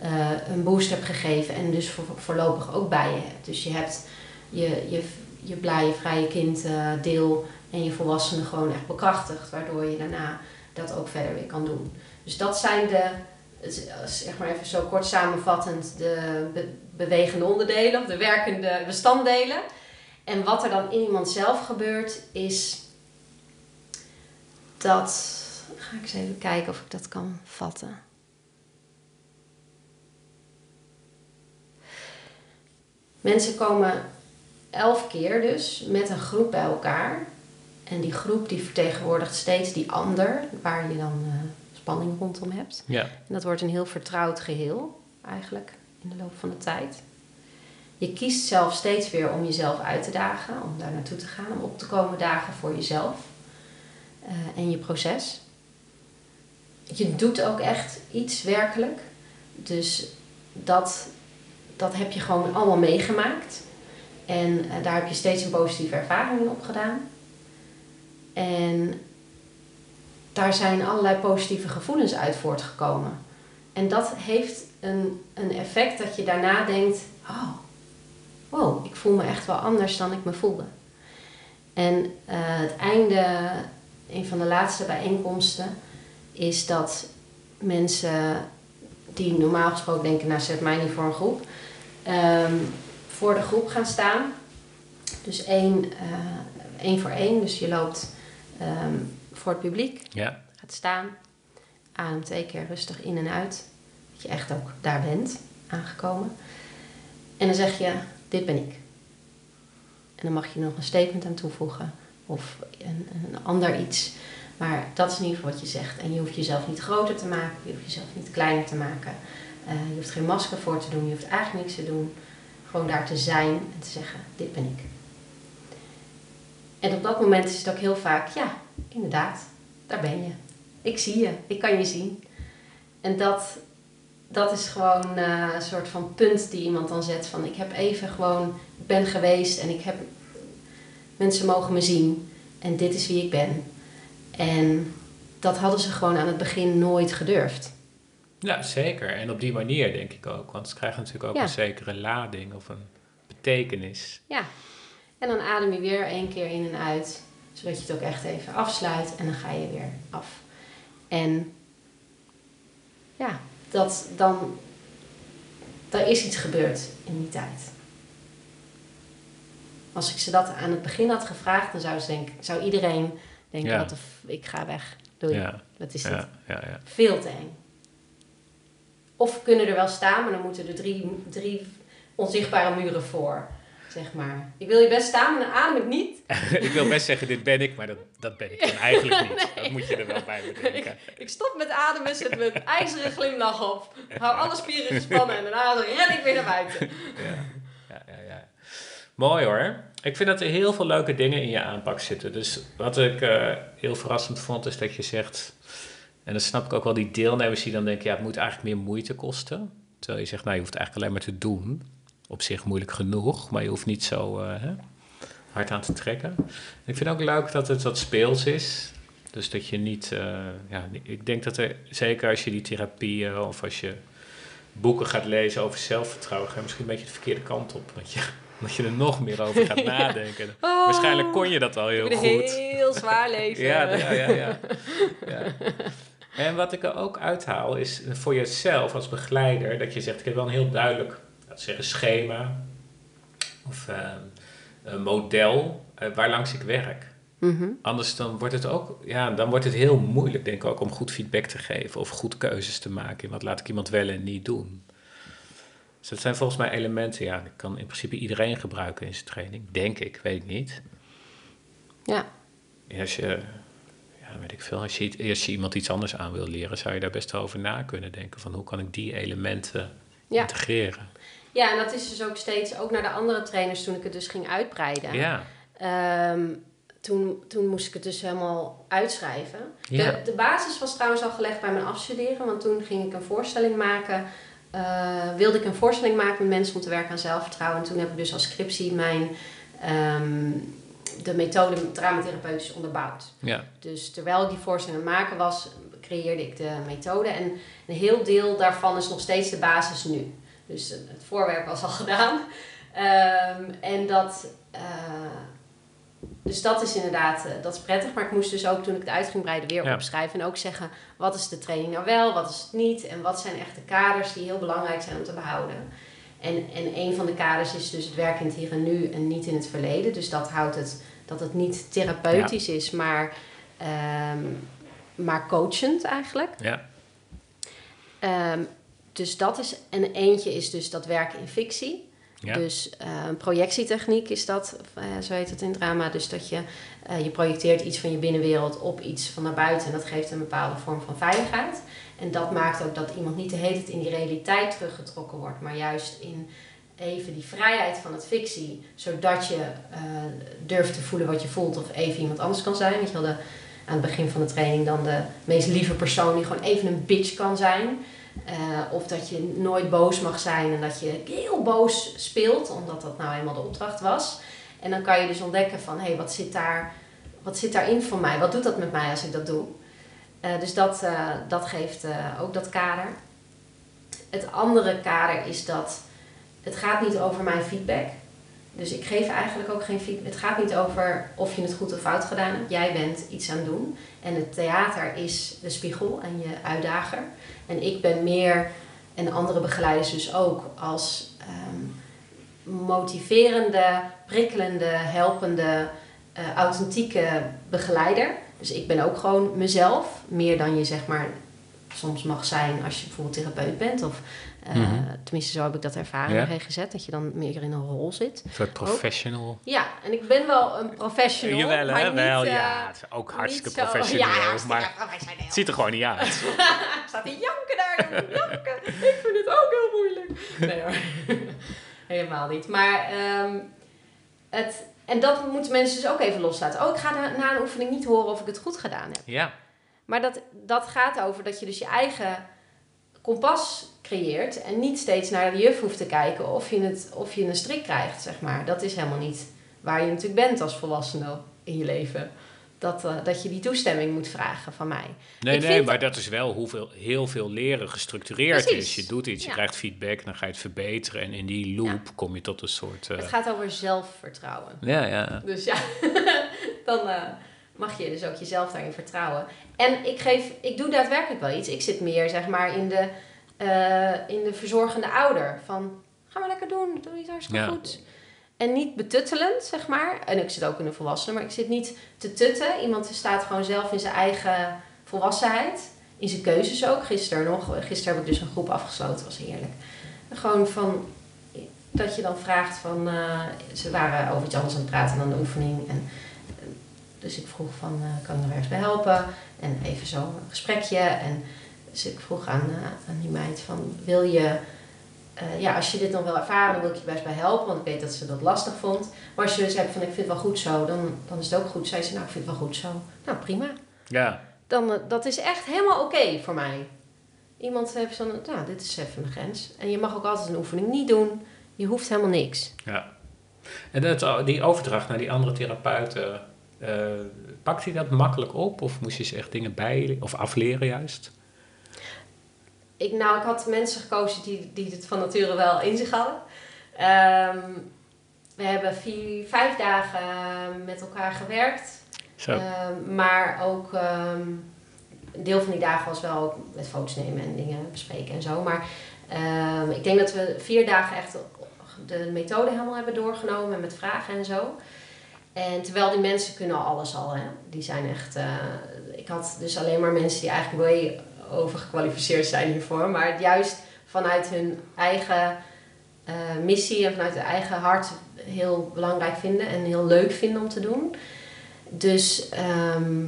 eh, een boost hebt gegeven en dus voor, voorlopig ook bij je hebt. Dus je hebt je, je, je blije, vrije kind uh, deel en je volwassenen gewoon echt bekrachtigt, waardoor je daarna dat ook verder weer kan doen. Dus dat zijn de, zeg maar even zo kort samenvattend, de bewegende onderdelen of de werkende bestanddelen. En wat er dan in iemand zelf gebeurt, is dat. Ga ik eens even kijken of ik dat kan vatten. Mensen komen elf keer dus met een groep bij elkaar. En die groep die vertegenwoordigt steeds die ander, waar je dan uh, spanning rondom hebt. Ja. En dat wordt een heel vertrouwd geheel, eigenlijk, in de loop van de tijd. Je kiest zelf steeds weer om jezelf uit te dagen, om daar naartoe te gaan, om op te komen dagen voor jezelf uh, en je proces. Je doet ook echt iets werkelijk. Dus dat, dat heb je gewoon allemaal meegemaakt. En uh, daar heb je steeds een positieve ervaring in opgedaan. En daar zijn allerlei positieve gevoelens uit voortgekomen. En dat heeft een, een effect dat je daarna denkt: oh, wow, ik voel me echt wel anders dan ik me voelde. En uh, het einde, een van de laatste bijeenkomsten, is dat mensen die normaal gesproken denken: nou, zet mij niet voor een groep, um, voor de groep gaan staan. Dus één, uh, één voor één. Dus je loopt um, voor het publiek, ja. gaat staan, adem twee keer rustig in en uit. Dat je echt ook daar bent, aangekomen. En dan zeg je: dit ben ik. En dan mag je nog een statement aan toevoegen of een, een ander iets. Maar dat is in ieder geval wat je zegt. En je hoeft jezelf niet groter te maken, je hoeft jezelf niet kleiner te maken. Uh, je hoeft geen masker voor te doen, je hoeft eigenlijk niks te doen. Gewoon daar te zijn en te zeggen: dit ben ik. En op dat moment is het ook heel vaak: ja, inderdaad, daar ben je. Ik zie je, ik kan je zien. En dat, dat is gewoon uh, een soort van punt die iemand dan zet van ik heb even gewoon, ik ben geweest en ik heb, mensen mogen me zien en dit is wie ik ben. En dat hadden ze gewoon aan het begin nooit gedurfd. Ja, zeker. En op die manier denk ik ook. Want ze krijgen natuurlijk ook een zekere lading of een betekenis. Ja. En dan adem je weer één keer in en uit. Zodat je het ook echt even afsluit. En dan ga je weer af. En ja, dat dan, er is iets gebeurd in die tijd. Als ik ze dat aan het begin had gevraagd, dan zou, ze denken, zou iedereen denken, ja. wat de ik ga weg. Doei. Ja. Dat is het. Ja, Veel te eng. Of kunnen er wel staan, maar dan moeten er drie, drie onzichtbare muren voor. Zeg maar. Ik wil je best staan, maar dan adem ik niet. (laughs) ik wil best zeggen, dit ben ik, maar dat, dat ben ik dan eigenlijk niet. (laughs) nee. Dat moet je er wel bij bedenken. (laughs) Ik, ik stop met ademen, zet mijn ijzeren glimlach op. Hou alle spieren gespannen en daarna ren ik weer naar buiten. Ja. Ja, ja, ja. Mooi hoor. Ik vind dat er heel veel leuke dingen in je aanpak zitten. Dus wat ik uh, heel verrassend vond, is dat je zegt... En dan snap ik ook wel die deelnemers die dan denken... ja, het moet eigenlijk meer moeite kosten. Terwijl je zegt, nou, je hoeft eigenlijk alleen maar te doen op zich moeilijk genoeg, maar je hoeft niet zo uh, hè, hard aan te trekken. Ik vind ook leuk dat het wat speels is. Dus dat je niet, uh, ja, ik denk dat er, zeker als je die therapieën of als je boeken gaat lezen over zelfvertrouwen, ga je misschien een beetje de verkeerde kant op. Want je, dat je er nog meer over gaat (laughs) nadenken. Oh, Waarschijnlijk kon je dat al heel goed. Heel zwaar (laughs) leven. ja, ja, ja, ja, ja. En wat ik er ook uithaal is voor jezelf als begeleider, dat je zegt, ik heb wel een heel duidelijk laten zeggen, schema of uh, een model uh, waar langs ik werk. Mm -hmm. Anders dan wordt het ook, ja, dan wordt het heel moeilijk, denk ik ook, om goed feedback te geven of goed keuzes te maken in wat laat ik iemand wel en niet doen. Dus dat zijn volgens mij elementen, ja, dat kan in principe iedereen gebruiken in zijn training, denk ik, weet ik niet. Ja. Als je, ja, weet ik veel, als je, als je iemand iets anders aan wil leren, zou je daar best wel over na kunnen denken van hoe kan ik die elementen ja. integreren. Ja, en dat is dus ook steeds, ook naar de andere trainers toen ik het dus ging uitbreiden. Ja. Um, toen, toen moest ik het dus helemaal uitschrijven. Ja. De, de basis was trouwens al gelegd bij mijn afstuderen, want toen ging ik een voorstelling maken. Uh, wilde ik een voorstelling maken met mensen om te werken aan zelfvertrouwen. En toen heb ik dus als scriptie mijn um, de methode traumatherapeutisch onderbouwd. Ja. Dus terwijl ik die voorstelling aan het maken was, creëerde ik de methode. En een heel deel daarvan is nog steeds de basis nu. Dus het voorwerp was al (laughs) gedaan. Ehm, en dat, eh, dus dat is inderdaad, eh, dat is prettig. Maar ik moest dus ook toen ik het uit ging breiden weer Ja. opschrijven. En ook zeggen, wat is de training nou wel, wat is het niet? En wat zijn echt de kaders die heel belangrijk zijn om te behouden? En, en een van de kaders is dus het werk in het hier en nu en niet in het verleden. Dus dat houdt het, dat het niet therapeutisch is, maar, ehm, maar coachend eigenlijk. Ja. Ehm, dus dat is, en eentje is dus dat werken in fictie. Ja. Dus een projectietechniek is dat, eh, zo heet het in drama. Dus dat je, eh, je projecteert iets van je binnenwereld op iets van naar buiten. En dat geeft een bepaalde vorm van veiligheid. En dat maakt ook dat iemand niet de hele tijd in die realiteit teruggetrokken wordt. Maar juist in even die vrijheid van het fictie. Zodat je durft te voelen wat je voelt of even iemand anders kan zijn. Want je hadden aan het begin van de training dan de meest lieve persoon die gewoon even een bitch kan zijn. Eh, of dat je nooit boos mag zijn en dat je heel boos speelt, omdat dat nou eenmaal de opdracht was. En dan kan je dus ontdekken van, hé, hey, wat, zit daar, wat zit daarin voor mij? Wat doet dat met mij als ik dat doe? Eh, dus dat, eh, dat geeft ook dat kader. Het andere kader is dat het gaat niet over mijn feedback. Dus ik geef eigenlijk ook geen feedback. Het gaat niet over of je het goed of fout gedaan hebt. Jij bent iets aan het doen. En het theater is de spiegel en je uitdager. En ik ben meer, en andere begeleiders dus ook, als ehm, motiverende, prikkelende, helpende, eh, authentieke begeleider. Dus ik ben ook gewoon mezelf, meer dan je zeg maar soms mag zijn als je bijvoorbeeld therapeut bent. Of eh, Mhm. tenminste, zo heb ik dat ervaren Ja. GGZ, dat je dan meer in een rol zit. Een soort professional. Ja, en ik ben wel een professional. Jawel, maar hè? niet, Wel, eh, ja. Het is ook hartstikke zo- (laughs) professioneel. Ja, hartstikke maar professioneel. het ziet er gewoon niet uit. (laughs) staat die janken daar, janken. Ik vind het ook heel moeilijk. Nee hoor, (laughs) helemaal niet. Maar, ehm, het, en dat moeten mensen dus ook even loslaten. Oh, ik ga na, na een oefening niet horen of ik het goed gedaan heb. Ja. Maar dat, dat gaat over dat je dus je eigen kompas creëert. En niet steeds naar de juf hoeft te kijken of je, het, of je een strik krijgt, zeg maar. Dat is helemaal niet waar je natuurlijk bent als volwassene in je leven. Dat, eh, dat je die toestemming moet vragen van mij. Nee, Ik nee, maar dat is wel hoeveel, heel veel leren gestructureerd Precies. is. Je doet iets, je krijgt feedback, dan ga je het verbeteren. En in die loop Ja. kom je tot een soort... eh, Het gaat over zelfvertrouwen. Ja, ja. Dus ja, (laughs) dan eh, mag je dus ook jezelf daarin vertrouwen. En ik, geef, ik doe daadwerkelijk wel iets. Ik zit meer zeg maar in de, eh, in de verzorgende ouder. Van, ga maar lekker doen, doe iets hartstikke Ja. goed. En niet betuttelend, zeg maar. En ik zit ook in de volwassenen, maar ik zit niet te tutten. Iemand staat gewoon zelf in zijn eigen volwassenheid. In zijn keuzes ook. Gisteren nog. Gisteren heb ik dus een groep afgesloten. was heerlijk. Gewoon van... Dat je dan vraagt van... eh, ze waren over iets anders aan het praten dan de oefening. En, dus ik vroeg van... eh, kan ik nog ergens bij helpen? En even zo'n gesprekje. En dus ik vroeg aan, eh, aan die meid van... Wil je... eh, ja, als je dit nog wil ervaren, dan wil ik je best bij helpen. Want ik weet dat ze dat lastig vond. Maar als je dus hebt van... Ik vind het wel goed zo. Dan, dan is het ook goed. Zei ze, nou, ik vind het wel goed zo. Nou, prima Ja, dan dat is echt helemaal oké voor mij. Iemand heeft zo'n, nou, dit is even een grens. En je mag ook altijd een oefening niet doen. Je hoeft helemaal niks. ja. En dat, die overdracht naar die andere therapeuten, pakt hij dat makkelijk op? Of moest je ze echt dingen bij of afleren juist? Ik, nou, ik had mensen gekozen die, die het van nature wel in zich hadden. Ehm, we hebben vier, vijf dagen met elkaar gewerkt. Zo. Ehm, maar ook ehm, een deel van die dagen was wel met foto's nemen en dingen bespreken en zo. Maar ik denk dat we vier dagen echt de methode helemaal hebben doorgenomen met vragen en zo. En terwijl die mensen kunnen al alles al. Die zijn echt... eh, ik had dus alleen maar mensen die eigenlijk way overgekwalificeerd zijn hiervoor. Maar juist vanuit hun eigen eh, missie en vanuit hun eigen hart heel belangrijk vinden en heel leuk vinden om te doen. Dus, ehm,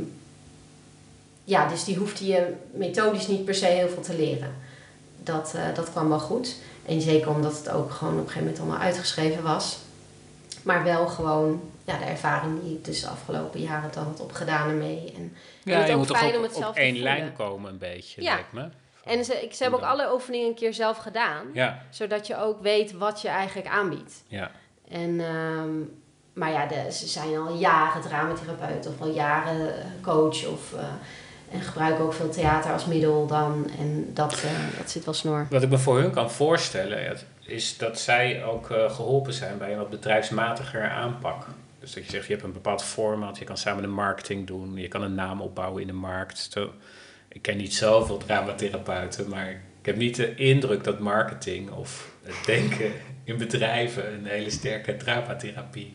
ja, dus die hoefde je methodisch niet per se heel veel te leren. Dat, eh, dat kwam wel goed. En zeker omdat het ook gewoon op een gegeven moment allemaal uitgeschreven was. Maar wel gewoon ja, de ervaring die ik dus de afgelopen jaren dan had opgedaan ermee. En, Ja, het je ook moet toch fijn op, om het op zelf te één lijn komen een beetje, Ja. lijkt me. en ze, ik, ze hebben ook alle oefeningen een keer zelf gedaan. Ja, Zodat je ook weet wat je eigenlijk aanbiedt. ja. En, ehm, maar ja, de, ze zijn al jaren dramatherapeut of al jaren eh, coach. Of, eh, en gebruiken ook veel theater als middel dan. En dat, eh, dat zit wel snor. Wat ik me voor hun kan voorstellen, het- is dat zij ook uh, geholpen zijn bij een wat bedrijfsmatiger aanpak. Dus dat je zegt, je hebt een bepaald format, je kan samen de marketing doen, je kan een naam opbouwen in de markt. Zo, ik ken niet zoveel dramatherapeuten, maar ik heb niet de indruk dat marketing of het denken in bedrijven een hele sterke dramatherapie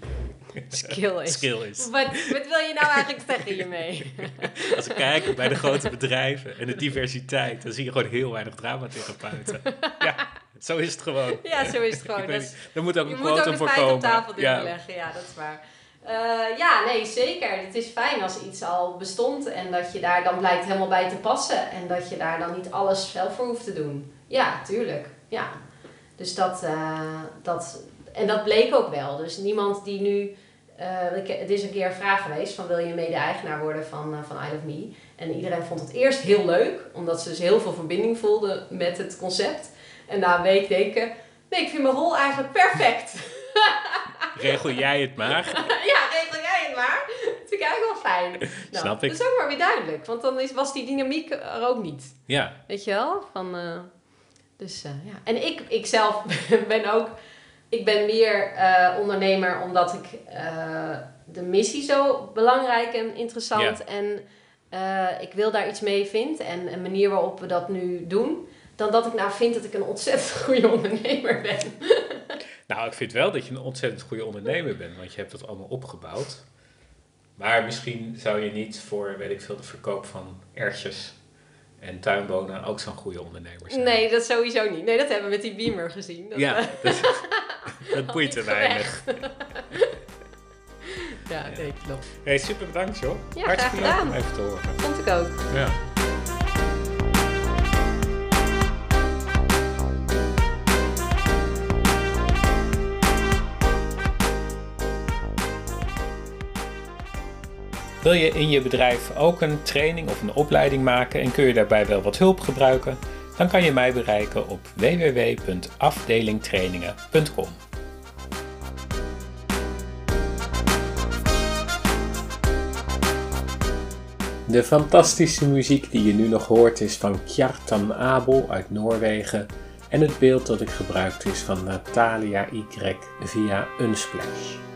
skill is. Skill is. Wat, wat wil je nou eigenlijk zeggen hiermee? (laughs) Als ik kijk bij de grote bedrijven en de diversiteit, dan zie je gewoon heel weinig dramatherapeuten. (laughs) Ja, zo is het gewoon. (laughs) Ja, zo is het gewoon. Dat er moet ook een quotum voor komen. op tafel ja. leggen, ja, dat is waar. Uh, ja, nee, zeker. Het is fijn als iets al bestond en dat je daar dan blijkt helemaal bij te passen. En dat je daar dan niet alles zelf voor hoeft te doen. Ja, tuurlijk. Ja. Dus dat, uh, dat, en dat bleek ook wel. Dus niemand die nu. Uh, het is een keer een vraag geweest van wil je mede-eigenaar worden van, uh, van I Love Me? En iedereen vond het eerst heel leuk, omdat ze dus heel veel verbinding voelden met het concept. En na een week denken, nee, ik vind mijn rol eigenlijk perfect. (laughs) Regel jij het maar. ja, regel jij het maar. Dat vind ik eigenlijk wel fijn. (laughs) Nou, Snap ik. Dat is ook maar weer duidelijk, want dan is, was die dynamiek er ook niet. Ja. Weet je wel? Van, uh, dus ja. En ik, ik zelf (laughs) ben ook ik ben meer uh, ondernemer omdat ik de missie zo belangrijk en interessant ja. en ik wil daar iets mee vind en een manier waarop we dat nu doen, dan dat ik nou vind dat ik een ontzettend (laughs) goede ondernemer ben. nou, ik vind wel dat je een ontzettend goede ondernemer bent, want je hebt dat allemaal opgebouwd. Maar misschien zou je niet voor, weet ik veel, de verkoop van ertjes en tuinbonen ook zo'n goede ondernemer zijn. Nee, dat sowieso niet. Nee, dat hebben we met die Beamer gezien. Dat, ja, (laughs) dat, dat boeit te (laughs) weinig. ja, nee, klopt. Hey, super bedankt joh. Ja, Hartstikke leuk om even te horen. Vond ik ook. Ja. Wil je in je bedrijf ook een training of een opleiding maken en kun je daarbij wel wat hulp gebruiken? Dan kan je mij bereiken op www.afdelingtrainingen.com. De fantastische muziek die je nu nog hoort is van Kjartan Abel uit Noorwegen en het beeld dat ik gebruikt is van Natalia Y via Unsplash.